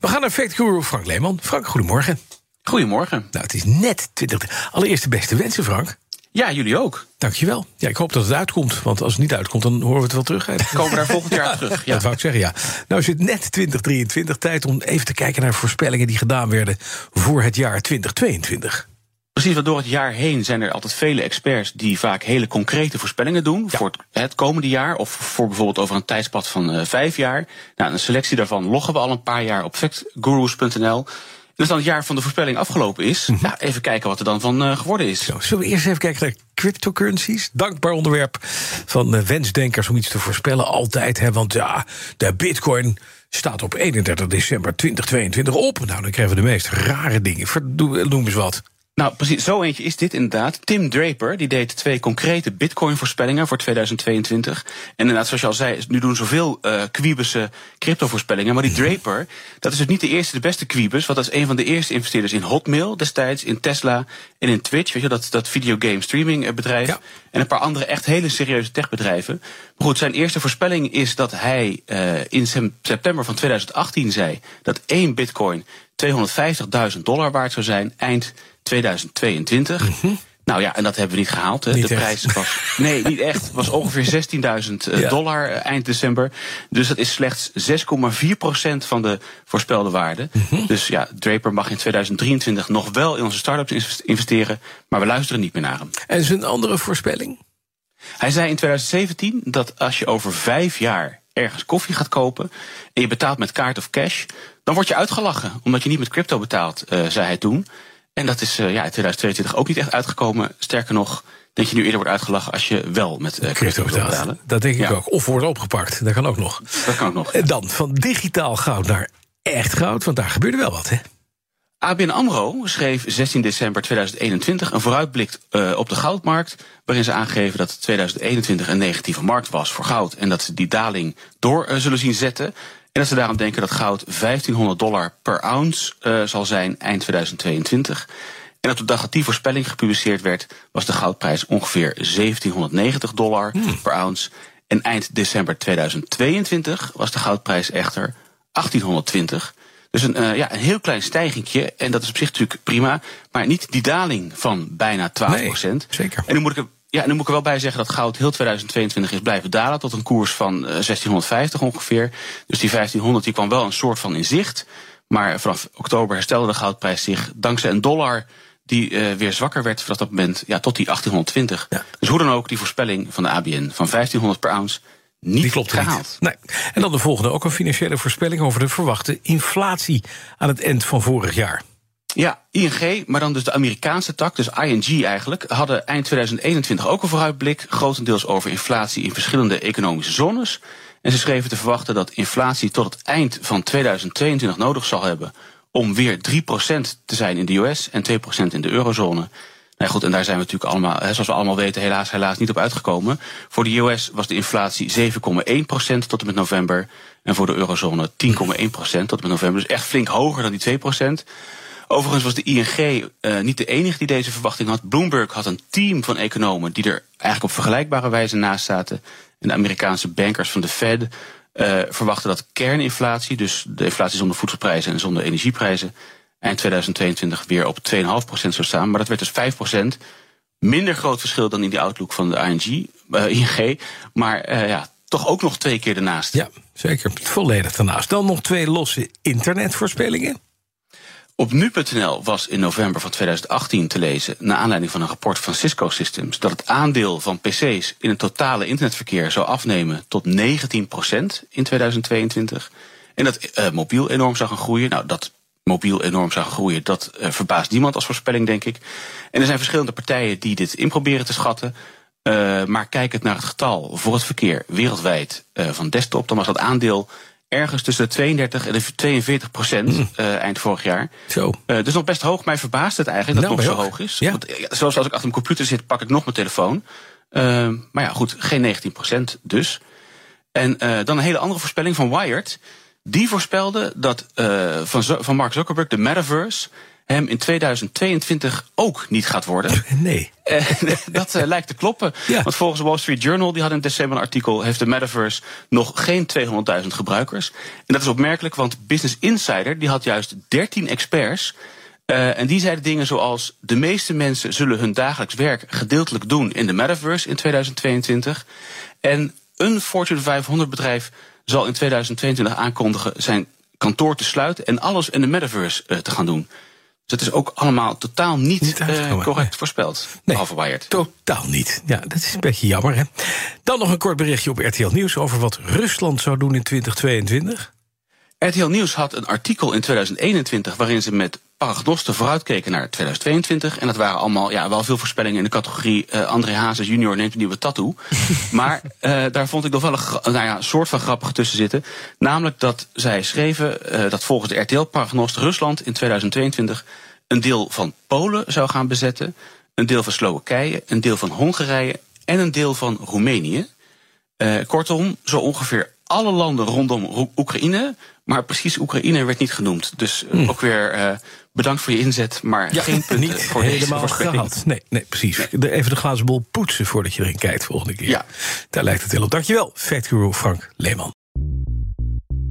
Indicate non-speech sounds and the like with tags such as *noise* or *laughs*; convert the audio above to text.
We gaan naar Fact Guru Frank Leeman. Frank, goedemorgen. Goedemorgen. Nou, het is net 20. Allereerst de beste wensen, Frank. Ja, jullie ook. Dankjewel. Ja, ik hoop dat het uitkomt. Want als het niet uitkomt, dan horen we het wel terug. hè? *laughs* Komen we daar volgend jaar terug. Ja. Dat wou ik zeggen, ja. Nou is het net 2023 tijd om even te kijken naar voorspellingen die gedaan werden voor het jaar 2022. Precies, want door het jaar heen zijn er altijd vele experts die vaak hele concrete voorspellingen doen voor het, het komende jaar of voor bijvoorbeeld over een tijdspad van eh, vijf jaar. Nou, een selectie daarvan loggen we al een paar jaar op factgurus.nl. Als dan het jaar van de voorspelling afgelopen is, nou, even kijken wat er dan van eh, geworden is. Zo, zullen we eerst even kijken naar cryptocurrencies? Dankbaar onderwerp van eh, wensdenkers om iets te voorspellen. Altijd, hè, want ja, de bitcoin staat op 31 december 2022 op. Nou, dan krijgen we de meest rare dingen. Noem eens wat. Nou, precies, zo eentje is dit inderdaad. Tim Draper, die deed twee concrete bitcoin-voorspellingen voor 2022. En inderdaad, zoals je al zei, nu doen zoveel uh, kwiebese crypto-voorspellingen. Maar die Draper, dat is dus niet de eerste, de beste kwiebus. Want dat is een van de eerste investeerders in Hotmail destijds, in Tesla en in Twitch. Weet je, dat, dat videogame streaming eh, bedrijf. Ja. En een paar andere echt hele serieuze techbedrijven. Maar goed, zijn eerste voorspelling is dat hij uh, in september van 2018 zei dat één bitcoin 250.000 dollar waard zou zijn eind 2022. Nou ja, en dat hebben we niet gehaald. Hè. Mhm. Niet de echt. prijs was. *laughs* Nee, niet echt. Was ongeveer 16.000 eh, Ja. dollar eh, eind december. Dus dat is slechts 6,4 procent van de voorspelde waarde. Mhm. Dus ja, Draper mag in 2023 nog wel in onze start-ups invest- investeren. Maar we luisteren niet meer naar hem. En zijn andere voorspelling? Hij zei in 2017 dat als je over vijf jaar ergens koffie gaat kopen en je betaalt met kaart of cash, dan word je uitgelachen omdat je niet met crypto betaalt, eh, zei hij toen. En dat is eh, ja, in 2022 ook niet echt uitgekomen. Sterker nog, dat je nu eerder wordt uitgelachen als je wel met eh, crypto betalen. Dat denk ik Ja. ook. Of wordt opgepakt. Dat kan ook nog. Dat kan ook nog. En dan van digitaal goud naar echt goud. Want daar gebeurde wel wat, hè? ABN AMRO schreef 16 december 2021 een vooruitblik eh, op de goudmarkt... waarin ze aangeven dat 2021 een negatieve markt was voor goud... en dat ze die daling door eh, zullen zien zetten. En dat ze daarom denken dat goud 1500 dollar per ounce eh, zal zijn eind 2022. En op de dag dat die voorspelling gepubliceerd werd... was de goudprijs ongeveer 1790 dollar per ounce. En eind december 2022 was de goudprijs echter 1820... Dus een, eh, ja, een heel klein stijgingje. En dat is op zich natuurlijk prima. Maar niet die daling van bijna 12 Nee, zeker. En nu moet ik er. Ja, en nu moet ik er wel bij zeggen dat goud heel 2022 is blijven dalen tot een koers van eh, 1650 ongeveer. Dus die 1500 die kwam wel een soort van in zicht. Maar vanaf oktober herstelde de goudprijs zich dankzij een dollar die eh, weer zwakker werd vanaf dat moment ja, tot die 1820. Ja. Dus hoe dan ook, die voorspelling van de ABN van 1500 per ounce niet Die klopt gehaald. niet. Nee. En dan de volgende ook een financiële voorspelling over de verwachte inflatie aan het eind van vorig jaar. Ja, ING, maar dan dus de Amerikaanse tak, dus ING eigenlijk, hadden eind 2021 ook een vooruitblik, grotendeels over inflatie in verschillende economische zones. En ze schreven te verwachten dat inflatie tot het eind van 2022 nodig zal hebben om weer 3% te zijn in de US en 2% in de eurozone. Nou goed, en daar zijn we natuurlijk allemaal, zoals we allemaal weten, helaas, helaas niet op uitgekomen. Voor de US was de inflatie 7,1% tot en met november. En voor de eurozone 10,1% tot en met november. Dus echt flink hoger dan die 2%. Overigens was de ING eh, niet de enige die deze verwachting had. Bloomberg had een team van economen die er eigenlijk op vergelijkbare wijze naast zaten. En de Amerikaanse bankers van de Fed eh, verwachten dat kerninflatie, dus de inflatie zonder voedselprijzen en zonder energieprijzen, eind 2022 weer op 2,5% zou staan. Maar dat werd dus 5%. Minder groot verschil dan in die outlook van de ING, eh, ING. Maar eh, ja, toch ook nog twee keer ernaast. Ja, zeker. Volledig daarnaast. Dan nog twee losse internetvoorspellingen. Op nu.nl was in november van 2018 te lezen, naar aanleiding van een rapport van Cisco Systems, dat het aandeel van PC's in het totale internetverkeer zou afnemen tot 19% in 2022. En dat eh, mobiel enorm zou gaan groeien. Nou, dat mobiel enorm zou groeien, dat eh, verbaast niemand als voorspelling, denk ik. En er zijn verschillende partijen die dit in proberen te schatten. Eh, maar kijkend naar het getal voor het verkeer wereldwijd eh, van desktop, dan was dat aandeel ergens tussen de 32 en de 42 procent Mm. eind vorig jaar. Zo. Dus nog best hoog. Mij verbaast het eigenlijk dat Nou, het nog mij zo hoog is. Ja. Want, zoals als ik achter mijn computer zit, pak ik nog mijn telefoon. Ehm, maar ja, goed, geen 19 procent dus. En dan een hele andere voorspelling van Wired. Die voorspelde dat eh, van, van Mark Zuckerberg de metaverse hem in 2022 ook niet gaat worden. *laughs* Nee. Eh, *laughs* dat eh, lijkt te kloppen. Ja. Want volgens de Wall Street Journal, die had in december een artikel, heeft de metaverse nog geen 200.000 gebruikers. En dat is opmerkelijk, want Business Insider die had juist 13 experts. en die zeiden dingen zoals: de meeste mensen zullen hun dagelijks werk gedeeltelijk doen in de metaverse in 2022. En een Fortune 500 bedrijf zal in 2022 aankondigen zijn kantoor te sluiten en alles in de metaverse eh, te gaan doen. Dus het is ook allemaal totaal niet, Niet eh, correct nee. voorspeld. Nee. Behalve. Totaal niet. Ja, dat is een beetje jammer, hè? Dan nog een kort berichtje op RTL Nieuws over wat Rusland zou doen in 2022. RTL Nieuws had een artikel in 2021 waarin ze met paragnosten vooruitkeken naar 2022. En dat waren allemaal ja, wel veel voorspellingen in de categorie eh André Hazes junior neemt een nieuwe tattoo. *laughs* maar eh, daar vond ik nog wel een nou ja, soort van grappige tussen zitten. Namelijk dat zij schreven eh, dat volgens de RTL-paragnost Rusland in 2022 een deel van Polen zou gaan bezetten, een deel van Slowakije, een deel van Hongarije en een deel van Roemenië. Kortom, zo ongeveer alle landen rondom Ro- Oekraïne. Maar precies Oekraïne werd niet genoemd. Dus eh, ook weer eh, bedankt voor je inzet. Maar geen punten niet voor deze helemaal voorspelling. gehad. Nee, nee precies. Even de glazen bol poetsen voordat je erin kijkt volgende keer. Ja. Daar lijkt het wel op. Dankjewel, Factguru Frank Leeman.